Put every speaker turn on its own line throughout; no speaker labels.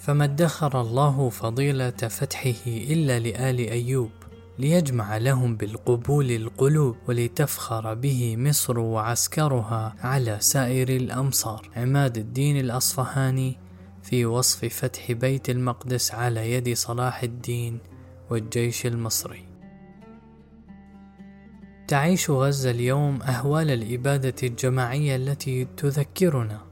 فما ادخر الله فضيلة فتحه إلا لآل أيوب ليجمع لهم بالقبول القلوب ولتفخر به مصر وعسكرها على سائر الأمصار. عماد الدين الأصفهاني في وصف فتح بيت المقدس على يد صلاح الدين والجيش المصري. تعيش غزة اليوم أهوال الإبادة الجماعية التي تذكرنا.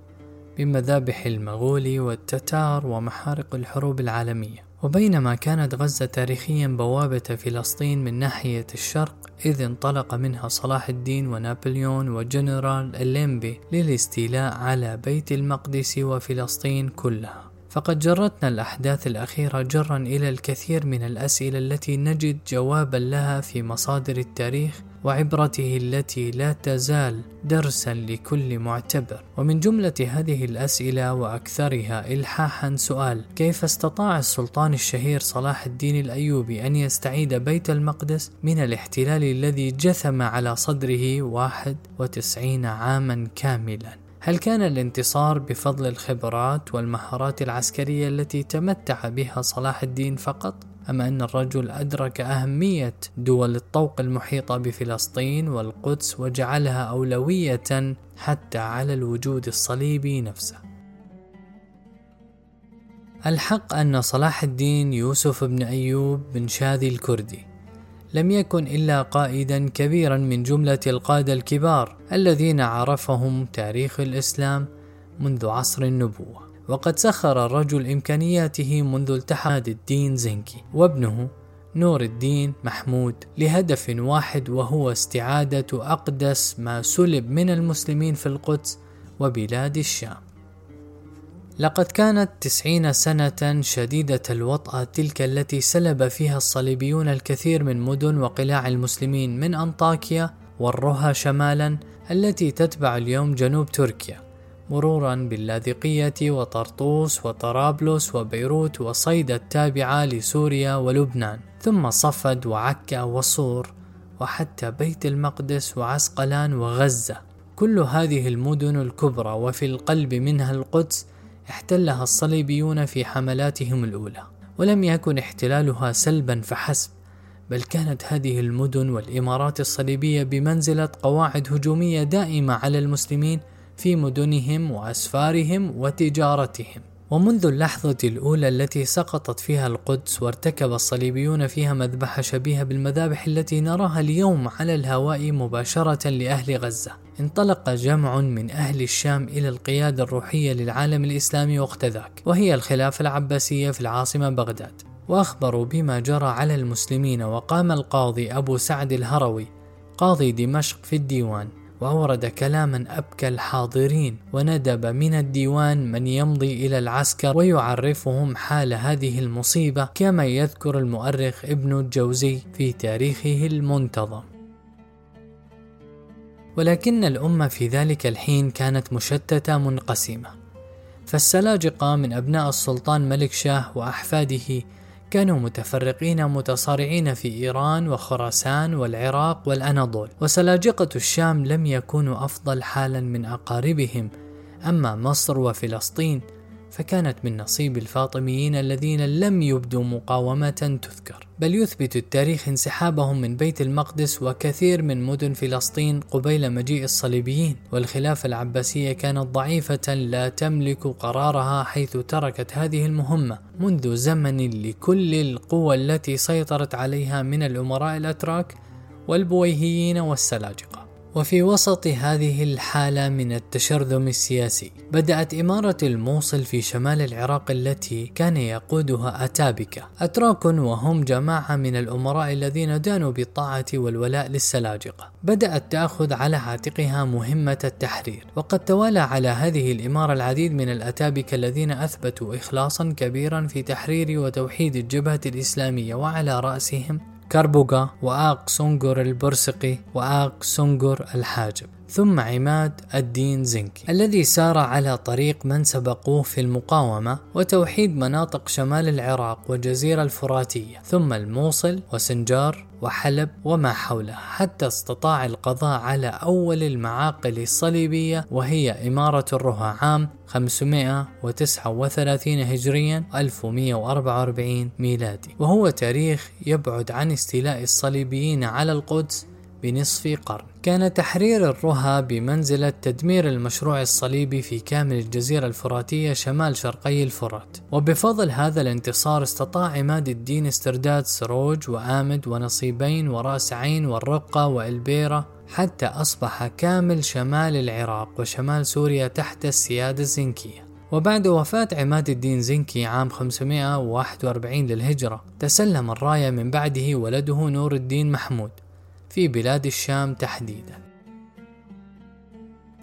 بمذابح المغول والتتار ومحارق الحروب العالمية. وبينما كانت غزة تاريخيا بوابة فلسطين من ناحية الشرق إذ انطلق منها صلاح الدين ونابليون والجنرال اللنبي للاستيلاء على بيت المقدس وفلسطين كلها. فقد جرتنا الأحداث الأخيرة جرا إلى الكثير من الأسئلة التي نجد جوابا لها في مصادر التاريخ وعبرته التي لا تزال درسا لكل معتبر. ومن جملة هذه الأسئلة وأكثرها إلحاحا سؤال كيف استطاع السلطان الشهير صلاح الدين الأيوبي أن يستعيد بيت المقدس؟ من الاحتلال الذي جثم على صدره 91 عاما كاملا. هل كان الانتصار بفضل الخبرات والمهارات العسكرية التي تمتع بها صلاح الدين فقط؟ أم أن الرجل أدرك أهمية دول الطوق المحيطة بفلسطين والقدس وجعلها أولوية حتى على الوجود الصليبي نفسه. الحق أن صلاح الدين يوسف بن أيوب بن شاذي الكردي لم يكن إلا قائدا كبيرا من جملة القادة الكبار الذين عرفهم تاريخ الإسلام منذ عصر النبوة. وقد سخر الرجل إمكانياته منذ التحاد الدين زنكي وابنه نور الدين محمود لهدف واحد وهو استعادة أقدس ما سلب من المسلمين في القدس وبلاد الشام. لقد كانت تسعين سنة شديدة الوطأة تلك التي سلب فيها الصليبيون الكثير من مدن وقلاع المسلمين من أنطاكيا والرها شمالا التي تتبع اليوم جنوب تركيا. مرورا باللاذقية وطرطوس وطرابلس وبيروت وصيدا التابعة لسوريا ولبنان ثم صفد وعكا وصور وحتى بيت المقدس وعسقلان وغزة. كل هذه المدن الكبرى وفي القلب منها القدس احتلها الصليبيون في حملاتهم الأولى ولم يكن احتلالها سلبا فحسب بل كانت هذه المدن والإمارات الصليبية بمنزلة قواعد هجومية دائمة على المسلمين في مدنهم وأسفارهم وتجارتهم. ومنذ اللحظة الأولى التي سقطت فيها القدس وارتكب الصليبيون فيها مذبحة شبيهة بالمذابح التي نراها اليوم على الهواء مباشرة لأهل غزة. انطلق جمع من أهل الشام إلى القيادة الروحية للعالم الإسلامي وقت ذاك وهي الخلافة العباسية في العاصمة بغداد. وأخبروا بما جرى على المسلمين وقام القاضي أبو سعد الهروي قاضي دمشق في الديوان. وأورد كلاما أبكى الحاضرين وندب من الديوان من يمضي إلى العسكر ويعرفهم حال هذه المصيبة كما يذكر المؤرخ ابن الجوزي في تاريخه المنتظم. ولكن الأمة في ذلك الحين كانت مشتتة منقسمة. فالسلاجقة من أبناء السلطان ملك شاه وأحفاده كانوا متفرقين متصارعين في إيران وخراسان والعراق والأناضول وسلاجقة الشام لم يكونوا أفضل حالا من أقاربهم. أما مصر وفلسطين فكانت من نصيب الفاطميين الذين لم يبدوا مقاومة تذكر. بل يثبت التاريخ انسحابهم من بيت المقدس وكثير من مدن فلسطين قبيل مجيء الصليبيين والخلافة العباسية كانت ضعيفة لا تملك قرارها حيث تركت هذه المهمة منذ زمن لكل القوى التي سيطرت عليها من الأمراء الأتراك والبويهيين والسلاجقة. وفي وسط هذه الحالة من التشرذم السياسي بدأت إمارة الموصل في شمال العراق التي كان يقودها أتابكة أتراك وهم جماعة من الأمراء الذين دانوا بالطاعة والولاء للسلاجقة بدأت تأخذ على عاتقها مهمة التحرير. وقد توالى على هذه الإمارة العديد من الأتابكة الذين أثبتوا إخلاصا كبيرا في تحرير وتوحيد الجبهة الإسلامية وعلى رأسهم كربوغا وآق سونغور البرسقي وآق سونغور الحاجب. ثم عماد الدين زنكي الذي سار على طريق من سبقوه في المقاومة وتوحيد مناطق شمال العراق والجزيرة الفراتية ثم الموصل وسنجار وحلب وما حولها حتى استطاع القضاء على أول المعاقل الصليبية وهي إمارة الرها عام 539 هجريا 1144 ميلادي. وهو تاريخ يبعد عن استيلاء الصليبيين على القدس بنصف قرن. كان تحرير الرها بمنزلة تدمير المشروع الصليبي في كامل الجزيرة الفراتية شمال شرقي الفرات. وبفضل هذا الانتصار استطاع عماد الدين استرداد سروج وآمد ونصيبين وراس عين والرقة وإلبيرة حتى أصبح كامل شمال العراق وشمال سوريا تحت السيادة الزنكية وبعد وفاة عماد الدين زنكي عام 541 للهجرة تسلم الراية من بعده ولده نور الدين محمود. في بلاد الشام تحديدا.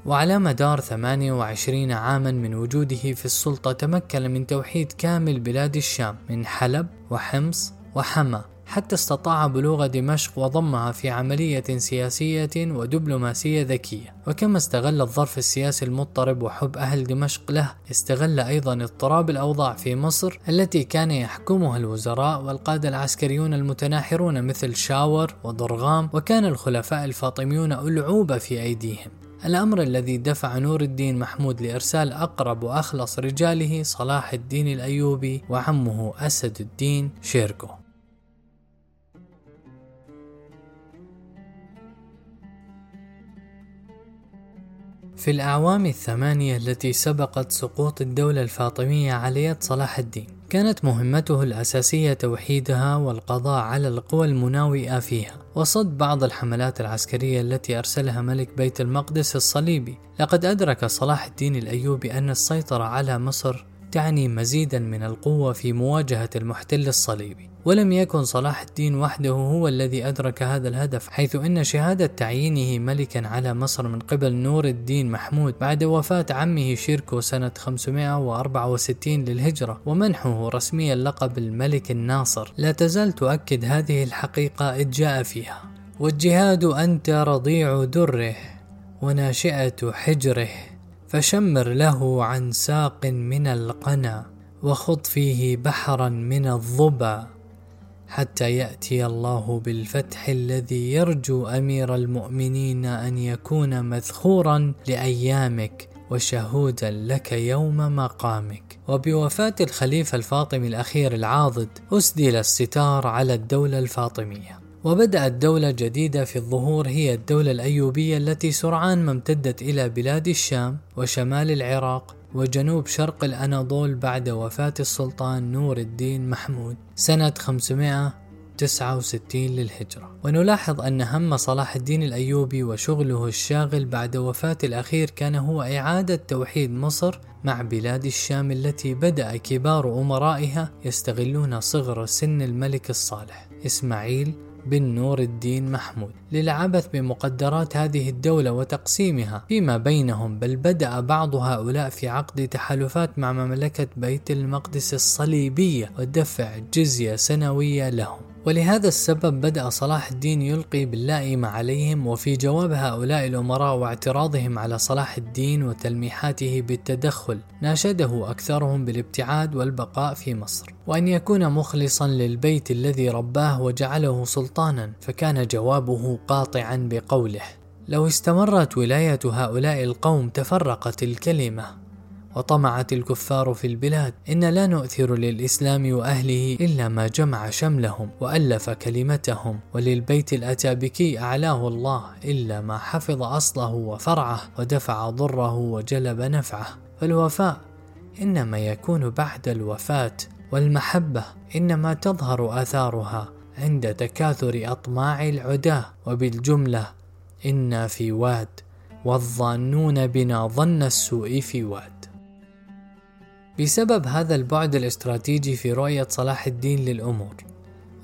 وعلى مدار 28 عاما من وجوده في السلطة تمكن من توحيد كامل بلاد الشام من حلب وحمص وحما حتى استطاع بلوغ دمشق وضمها في عملية سياسية ودبلوماسية ذكية. وكما استغل الظرف السياسي المضطرب وحب أهل دمشق له استغل أيضا اضطراب الأوضاع في مصر التي كان يحكمها الوزراء والقادة العسكريون المتناحرون مثل شاور وضرغام وكان الخلفاء الفاطميون ألعوبة في أيديهم. الأمر الذي دفع نور الدين محمود لإرسال أقرب وأخلص رجاله صلاح الدين الأيوبي وعمه أسد الدين شيركوه. في الأعوام الثمانية التي سبقت سقوط الدولة الفاطمية على يد صلاح الدين. كانت مهمته الأساسية توحيدها والقضاء على القوى المناوئة فيها. وصد بعض الحملات العسكرية التي أرسلها ملك بيت المقدس الصليبي. لقد أدرك صلاح الدين الأيوبي أن السيطرة على مصر تعني مزيدا من القوة في مواجهة المحتل الصليبي. ولم يكن صلاح الدين وحده هو الذي أدرك هذا الهدف حيث أن شهادة تعيينه ملكا على مصر من قبل نور الدين محمود بعد وفاة عمه شيركو سنة 564 للهجرة ومنحه رسميا لقب الملك الناصر. لا تزال تؤكد هذه الحقيقة إذ جاء فيها والجهاد أنت رضيع دره وناشئة حجره فشمر له عن ساق من القنا وخض فيه بحرا من الظبا حتى يأتي الله بالفتح الذي يرجو أمير المؤمنين أن يكون مذخورا لأيامك وشهودا لك يوم مقامك. وبوفاة الخليفة الفاطمي الأخير العاضد أسدل الستار على الدولة الفاطمية. وبدأت دولة جديدة في الظهور هي الدولة الأيوبية التي سرعان ما امتدت إلى بلاد الشام وشمال العراق وجنوب شرق الأناضول بعد وفاة السلطان نور الدين محمود سنة 569 للهجرة. ونلاحظ أن هم صلاح الدين الأيوبي وشغله الشاغل بعد وفاة الأخير كان هو إعادة توحيد مصر مع بلاد الشام التي بدأ كبار أمرائها يستغلون صغر سن الملك الصالح إسماعيل بن نور الدين محمود للعبث بمقدرات هذه الدولة وتقسيمها فيما بينهم بل بدأ بعض هؤلاء في عقد تحالفات مع مملكة بيت المقدس الصليبية ودفع جزية سنوية لهم. ولهذا السبب بدأ صلاح الدين يلقي باللائمة عليهم وفي جواب هؤلاء الأمراء واعتراضهم على صلاح الدين وتلميحاته بالتدخل ناشده أكثرهم بالابتعاد والبقاء في مصر. وأن يكون مخلصا للبيت الذي رباه وجعله سلطانا فكان جوابه قاطعا بقوله لو استمرت ولاية هؤلاء القوم تفرقت الكلمة. وطمعت الكفار في البلاد. إن لا نؤثر للإسلام وأهله إلا ما جمع شملهم وألف كلمتهم. وللبيت الأتابكي أعلاه الله إلا ما حفظ أصله وفرعه ودفع ضره وجلب نفعه. فالوفاء إنما يكون بعد الوفاة والمحبة. إنما تظهر آثارها عند تكاثر أطماع العداة وبالجملة إنا في واد والظانون بنا ظن السوء في واد. بسبب هذا البعد الاستراتيجي في رؤية صلاح الدين للأمور.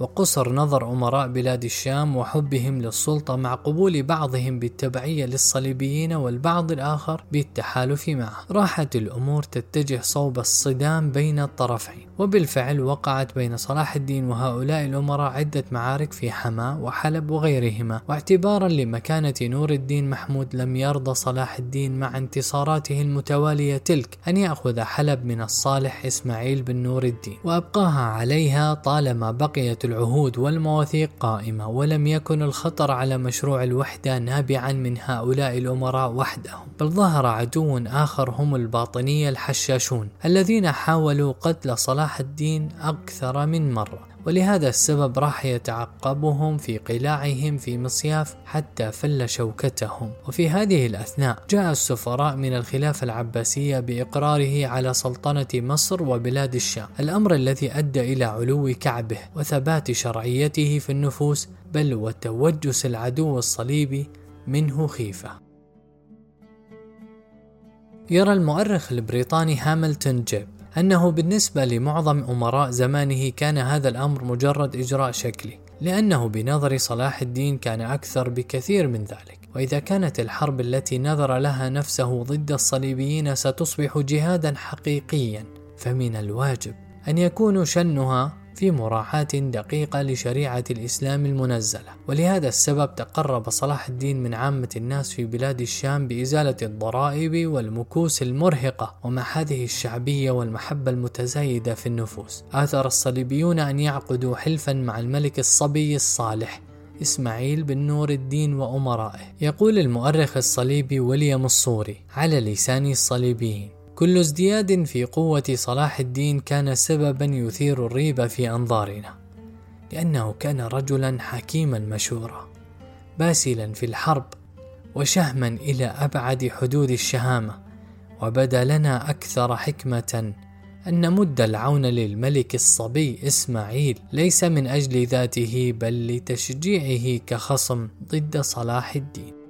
وقصر نظر أمراء بلاد الشام وحبهم للسلطة مع قبول بعضهم بالتبعية للصليبيين والبعض الآخر بالتحالف معه. راحت الأمور تتجه صوب الصدام بين الطرفين وبالفعل وقعت بين صلاح الدين وهؤلاء الأمراء عدة معارك في حماة وحلب وغيرهما. واعتبارا لمكانة نور الدين محمود لم يرضى صلاح الدين مع انتصاراته المتوالية تلك أن يأخذ حلب من الصالح إسماعيل بن نور الدين وأبقاها عليها طالما بقيت العهود والمواثيق قائمة ولم يكن الخطر على مشروع الوحدة نابعا من هؤلاء الأمراء وحدهم بل ظهر عدو آخر هم الباطنية الحشاشون الذين حاولوا قتل صلاح الدين أكثر من مرة. ولهذا السبب راح يتعقبهم في قلاعهم في مصياف حتى فل شوكتهم. وفي هذه الأثناء جاء السفراء من الخلافة العباسية بإقراره على سلطنة مصر وبلاد الشام. الأمر الذي أدى إلى علو كعبه وثبات شرعيته في النفوس بل وتوجس العدو الصليبي منه خيفة. يرى المؤرخ البريطاني هاملتون جيب أنه بالنسبة لمعظم أمراء زمانه كان هذا الأمر مجرد إجراء شكلي لأنه بنظر صلاح الدين كان أكثر بكثير من ذلك. وإذا كانت الحرب التي نذر لها نفسه ضد الصليبيين ستصبح جهادا حقيقيا فمن الواجب أن يكون شنها في مراعاة دقيقة لشريعة الإسلام المنزلة. ولهذا السبب تقرب صلاح الدين من عامة الناس في بلاد الشام بإزالة الضرائب والمكوس المرهقة ومع هذه الشعبية والمحبة المتزايدة في النفوس. آثر الصليبيون أن يعقدوا حلفا مع الملك الصبي الصالح إسماعيل بن نور الدين وأمرائه. يقول المؤرخ الصليبي وليام الصوري على لسان الصليبيين كل ازدياد في قوة صلاح الدين كان سببا يثير الريبة في أنظارنا لأنه كان رجلا حكيما مشورا باسلا في الحرب وشهما إلى أبعد حدود الشهامة وبدا لنا أكثر حكمة أن نمد العون للملك الصبي إسماعيل ليس من أجل ذاته بل لتشجيعه كخصم ضد صلاح الدين.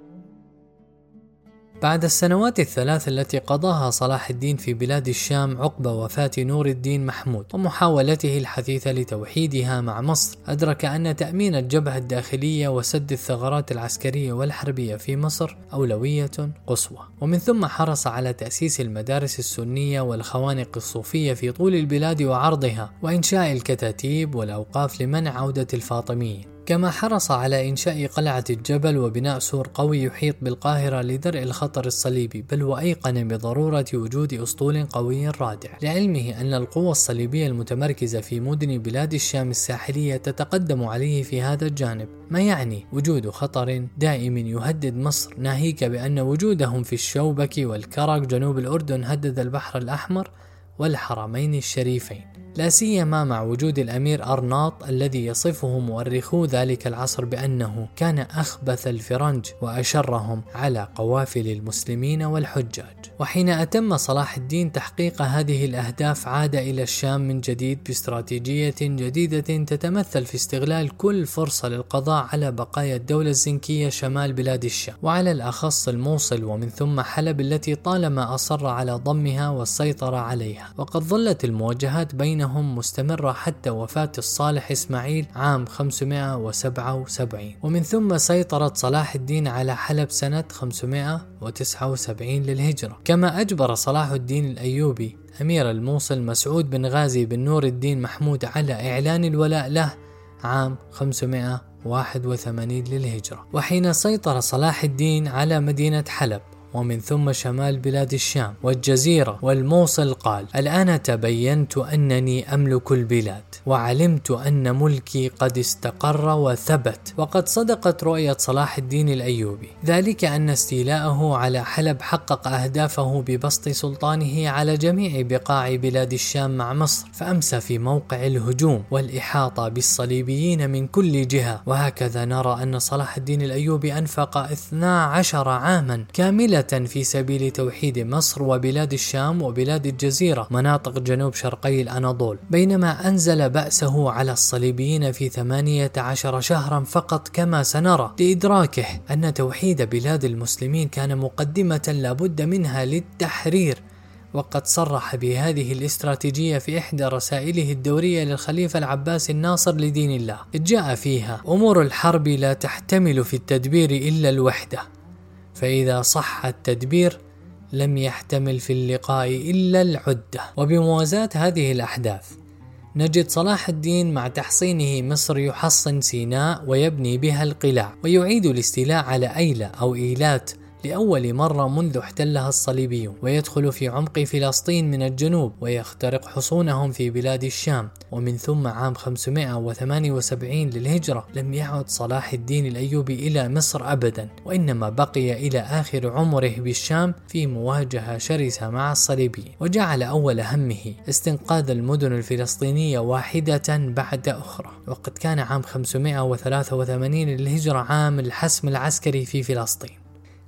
بعد السنوات الثلاث التي قضاها صلاح الدين في بلاد الشام عقب وفاة نور الدين محمود ومحاولته الحثيثة لتوحيدها مع مصر أدرك أن تأمين الجبهة الداخلية وسد الثغرات العسكرية والحربية في مصر أولوية قصوى. ومن ثم حرص على تأسيس المدارس السنية والخوانق الصوفية في طول البلاد وعرضها وإنشاء الكتاتيب والأوقاف لمنع عودة الفاطميين. كما حرص على إنشاء قلعة الجبل وبناء سور قوي يحيط بالقاهرة لدرء الخطر الصليبي بل وأيقن بضرورة وجود أسطول قوي رادع. لعلمه أن القوى الصليبية المتمركزة في مدن بلاد الشام الساحلية تتقدم عليه في هذا الجانب. ما يعني وجود خطر دائم يهدد مصر؟ ناهيك بأن وجودهم في الشوبك والكرك جنوب الأردن هدد البحر الأحمر والحرمين الشريفين. لا سيما مع وجود الأمير أرناط الذي يصفه مؤرخو ذلك العصر بأنه كان أخبث الفرنج وأشرهم على قوافل المسلمين والحجاج. وحين أتم صلاح الدين تحقيق هذه الأهداف عاد إلى الشام من جديد باستراتيجية جديدة تتمثل في استغلال كل فرصة للقضاء على بقايا الدولة الزنكية شمال بلاد الشام. وعلى الأخص الموصل ومن ثم حلب التي طالما أصر على ضمها والسيطرة عليها. وقد ظلت المواجهات بين بينهم مستمرة حتى وفاة الصالح إسماعيل عام 577 ومن ثم سيطرة صلاح الدين على حلب سنة 579 للهجرة. كما أجبر صلاح الدين الأيوبي أمير الموصل مسعود بن غازي بن نور الدين محمود على إعلان الولاء له عام 581 للهجرة. وحين سيطر صلاح الدين على مدينة حلب ومن ثم شمال بلاد الشام والجزيرة والموصل قال الآن تبينت أنني أملك البلاد وعلمت أن ملكي قد استقر وثبت وقد صدقت رؤية صلاح الدين الأيوبي. ذلك أن استيلاءه على حلب حقق أهدافه ببسط سلطانه على جميع بقاع بلاد الشام مع مصر فأمسى في موقع الهجوم والإحاطة بالصليبيين من كل جهة. وهكذا نرى أن صلاح الدين الأيوبي أنفق 12 عاما كاملة في سبيل توحيد مصر وبلاد الشام وبلاد الجزيرة مناطق جنوب شرقي الأناضول. بينما أنزل بأسه على الصليبيين في ثمانية عشر شهرا فقط كما سنرى لإدراكه أن توحيد بلاد المسلمين كان مقدمة لابد منها للتحرير. وقد صرح بهذه الاستراتيجية في إحدى رسائله الدورية للخليفة العباسي الناصر لدين الله. جاء فيها أمور الحرب لا تحتمل في التدبير إلا الوحدة. فإذا صح التدبير لم يحتمل في اللقاء إلا العدة. وبموازاة هذه الأحداث نجد صلاح الدين مع تحصينه مصر يحصن سيناء ويبني بها القلاع ويعيد الاستيلاء على أيلة أو إيلات لأول مرة منذ احتلها الصليبيون ويدخل في عمق فلسطين من الجنوب ويخترق حصونهم في بلاد الشام. ومن ثم عام 578 للهجرة لم يعد صلاح الدين الأيوبي إلى مصر أبدا وإنما بقي إلى آخر عمره بالشام في مواجهة شرسة مع الصليبيين. وجعل أول همه استنقاذ المدن الفلسطينية واحدة بعد أخرى. وقد كان عام 583 للهجرة عام الحسم العسكري في فلسطين.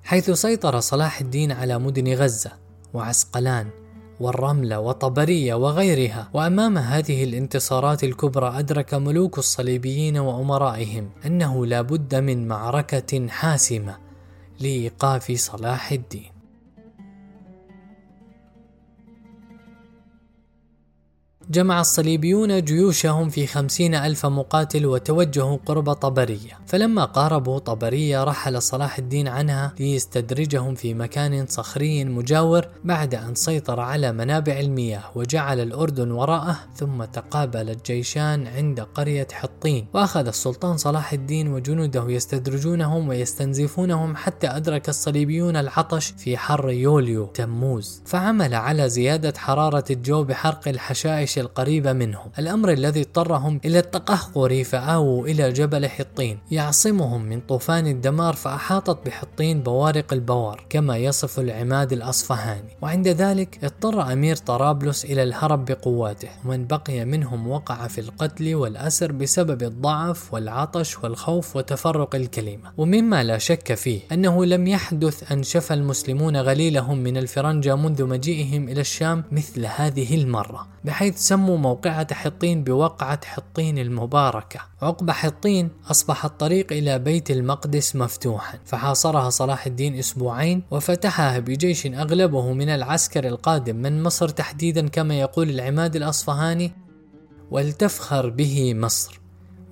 حيث سيطر صلاح الدين على مدن غزة وعسقلان والرملة وطبرية وغيرها وأمام هذه الانتصارات الكبرى أدرك ملوك الصليبيين وأمرائهم أنه لا بد من معركة حاسمة لإيقاف صلاح الدين. جمع الصليبيون جيوشهم في خمسين ألف مقاتل وتوجهوا قرب طبرية. فلما قاربوا طبرية رحل صلاح الدين عنها ليستدرجهم في مكان صخري مجاور بعد أن سيطر على منابع المياه وجعل الأردن وراءه ثم تقابل الجيشان عند قرية حطين. وأخذ السلطان صلاح الدين وجنوده يستدرجونهم ويستنزفونهم حتى أدرك الصليبيون العطش في حر يوليو تموز. فعمل على زيادة حرارة الجو بحرق الحشائش الجيش القريبة منهم. الأمر الذي اضطرهم إلى التقهقر فآووا إلى جبل حطين يعصمهم من طوفان الدمار فأحاطت بحطين بوارق البوار كما يصف العماد الأصفهاني. وعند ذلك اضطر أمير طرابلس إلى الهرب بقواته ومن بقي منهم وقع في القتل والأسر بسبب الضعف والعطش والخوف وتفرق الكلمة. ومما لا شك فيه أنه لم يحدث أن شفى المسلمون غليلهم من الفرنجة منذ مجيئهم إلى الشام مثل هذه المرة بحيث سموا موقعة حطين بوقعة حطين المباركة. عقب حطين أصبح الطريق إلى بيت المقدس مفتوحا. فحاصرها صلاح الدين أسبوعين وفتحها بجيش أغلبه من العسكر القادم من مصر تحديدا كما يقول العماد الأصفهاني ولتفخر به مصر.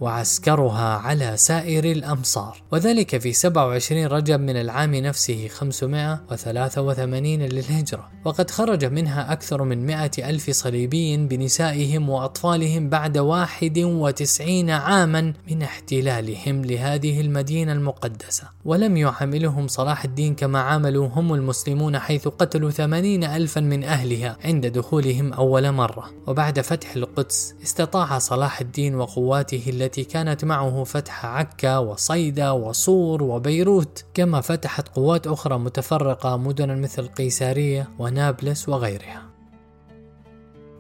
وعسكرها على سائر الأمصار. وذلك في 27 رجب من العام نفسه 583 للهجرة. وقد خرج منها أكثر من 100 ألف صليبي بنسائهم وأطفالهم بعد 91 عاما من احتلالهم لهذه المدينة المقدسة. ولم يعاملهم صلاح الدين كما عاملوا هم المسلمون حيث قتلوا 80 ألفا من أهلها عند دخولهم أول مرة. وبعد فتح القدس استطاع صلاح الدين وقواته التي التي كانت معه فتح عكا وصيدا وصور وبيروت كما فتحت قوات أخرى متفرقة مدنا مثل قيسارية ونابلس وغيرها.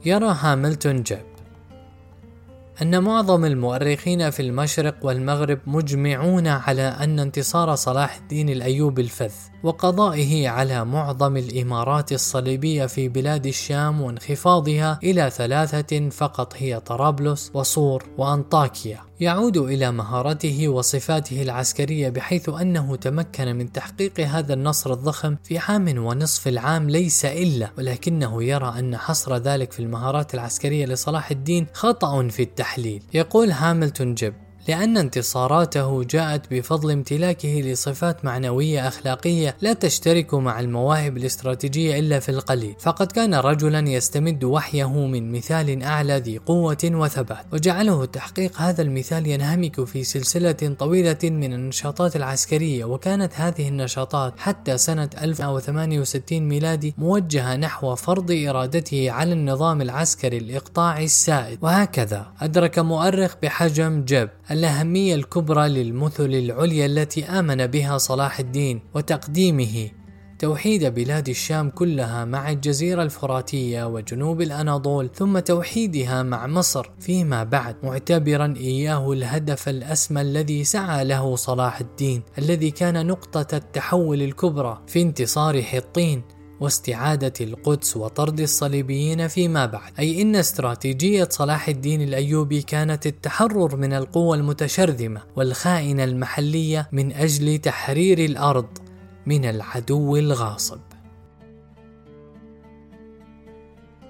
يرى هاملتون جيب. أن معظم المؤرخين في المشرق والمغرب مجمعون على أن انتصار صلاح الدين الأيوبي الفذ وقضائه على معظم الإمارات الصليبية في بلاد الشام وانخفاضها إلى ثلاثة فقط هي طرابلس وصور وأنطاكيا. يعود إلى مهارته وصفاته العسكرية بحيث أنه تمكن من تحقيق هذا النصر الضخم في عام ونصف العام ليس إلا ولكنه يرى أن حصر ذلك في المهارات العسكرية لصلاح الدين خطأ في التحليل. يقول هاملتون جيب. لأن انتصاراته جاءت بفضل امتلاكه لصفات معنوية أخلاقية لا تشترك مع المواهب الاستراتيجية إلا في القليل، فقد كان رجلا يستمد وحيه من مثال أعلى ذي قوة وثبات، وجعله تحقيق هذا المثال ينهمك في سلسلة طويلة من النشاطات العسكرية، وكانت هذه النشاطات حتى سنة 1068 ميلادي موجهة نحو فرض إرادته على النظام العسكري الإقطاعي السائد، وهكذا أدرك مؤرخ بحجم جب الأهمية الكبرى للمثل العليا التي آمن بها صلاح الدين وتقديمه. توحيد بلاد الشام كلها مع الجزيرة الفراتية وجنوب الأناضول ثم توحيدها مع مصر فيما بعد معتبرا إياه الهدف الأسمى الذي سعى له صلاح الدين الذي كان نقطة التحول الكبرى في انتصار حطين. واستعادة القدس وطرد الصليبيين فيما بعد. أي إن استراتيجية صلاح الدين الأيوبي كانت التحرر من القوى المتشرذمة والخائنة المحلية من أجل تحرير الأرض من العدو الغاصب.